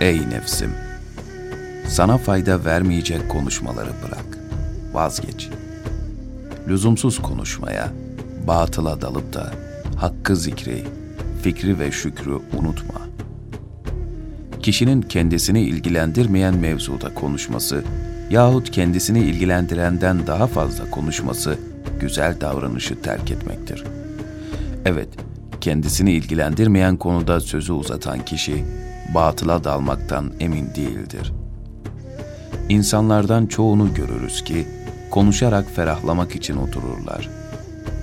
Ey nefsim! Sana fayda vermeyecek konuşmaları bırak. Vazgeç. Lüzumsuz konuşmaya, batıla dalıp da hakkı zikri, fikri ve şükrü unutma. Kişinin kendisini ilgilendirmeyen mevzuda konuşması yahut kendisini ilgilendirenden daha fazla konuşması güzel davranışı terk etmektir. Evet, kendisini ilgilendirmeyen konuda sözü uzatan kişi batıla dalmaktan emin değildir. İnsanlardan çoğunu görürüz ki konuşarak ferahlamak için otururlar.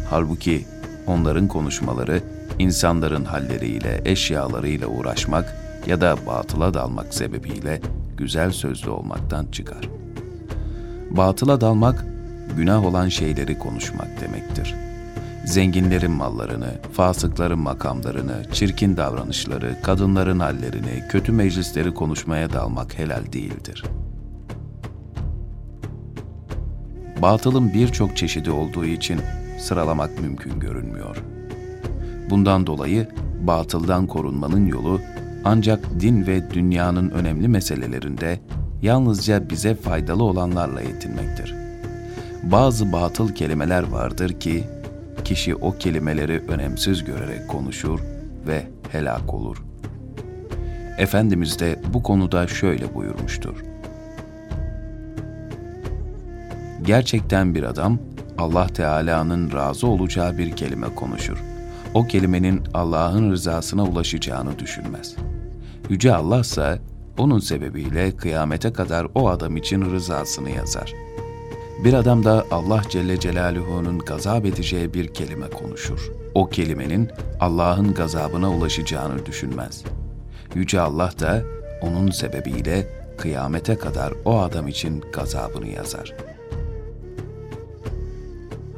Halbuki onların konuşmaları insanların halleriyle, eşyalarıyla uğraşmak ya da batıla dalmak sebebiyle güzel sözlü olmaktan çıkar. Batıla dalmak, günah olan şeyleri konuşmak demektir. Zenginlerin mallarını, fasıkların makamlarını, çirkin davranışları, kadınların hallerini, kötü meclisleri konuşmaya dalmak helal değildir. Batılın birçok çeşidi olduğu için sıralamak mümkün görünmüyor. Bundan dolayı batıldan korunmanın yolu ancak din ve dünyanın önemli meselelerinde yalnızca bize faydalı olanlarla yetinmektir. Bazı batıl kelimeler vardır ki kişi o kelimeleri önemsiz görerek konuşur ve helak olur. Efendimiz de bu konuda şöyle buyurmuştur. Gerçekten bir adam Allah Teala'nın razı olacağı bir kelime konuşur. O kelimenin Allah'ın rızasına ulaşacağını düşünmez. Yüce Allah ise onun sebebiyle kıyamete kadar o adam için rızasını yazar. Bir adam da Allah Celle Celaluhu'nun gazap edeceği bir kelime konuşur. O kelimenin Allah'ın gazabına ulaşacağını düşünmez. Yüce Allah da onun sebebiyle kıyamete kadar o adam için gazabını yazar.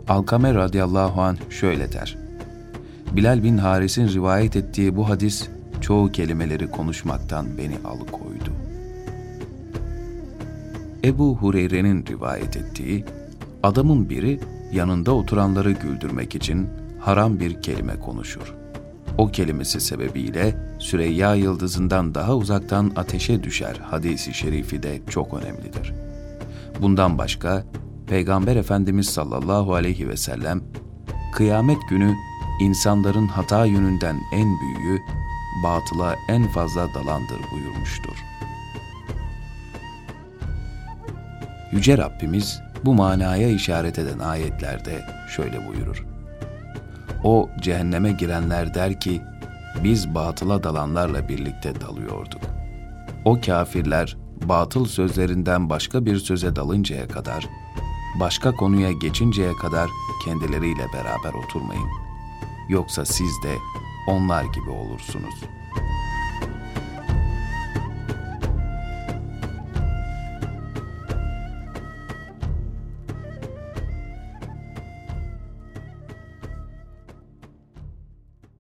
Alkame radıyallahu anh şöyle der. Bilal bin Haris'in rivayet ettiği bu hadis çoğu kelimeleri konuşmaktan beni alıkoydu. Ebu Hureyre'nin rivayet ettiği, adamın biri yanında oturanları güldürmek için haram bir kelime konuşur. O kelimesi sebebiyle Süreyya yıldızından daha uzaktan ateşe düşer hadisi şerifi de çok önemlidir. Bundan başka Peygamber Efendimiz sallallahu aleyhi ve sellem kıyamet günü insanların hata yönünden en büyüğü, batıla en fazla dalandır buyurmuştur. Yüce Rabbimiz bu manaya işaret eden ayetlerde şöyle buyurur. O cehenneme girenler der ki, biz batıla dalanlarla birlikte dalıyorduk. O kafirler batıl sözlerinden başka bir söze dalıncaya kadar, başka konuya geçinceye kadar kendileriyle beraber oturmayın. Yoksa siz de onlar gibi olursunuz.''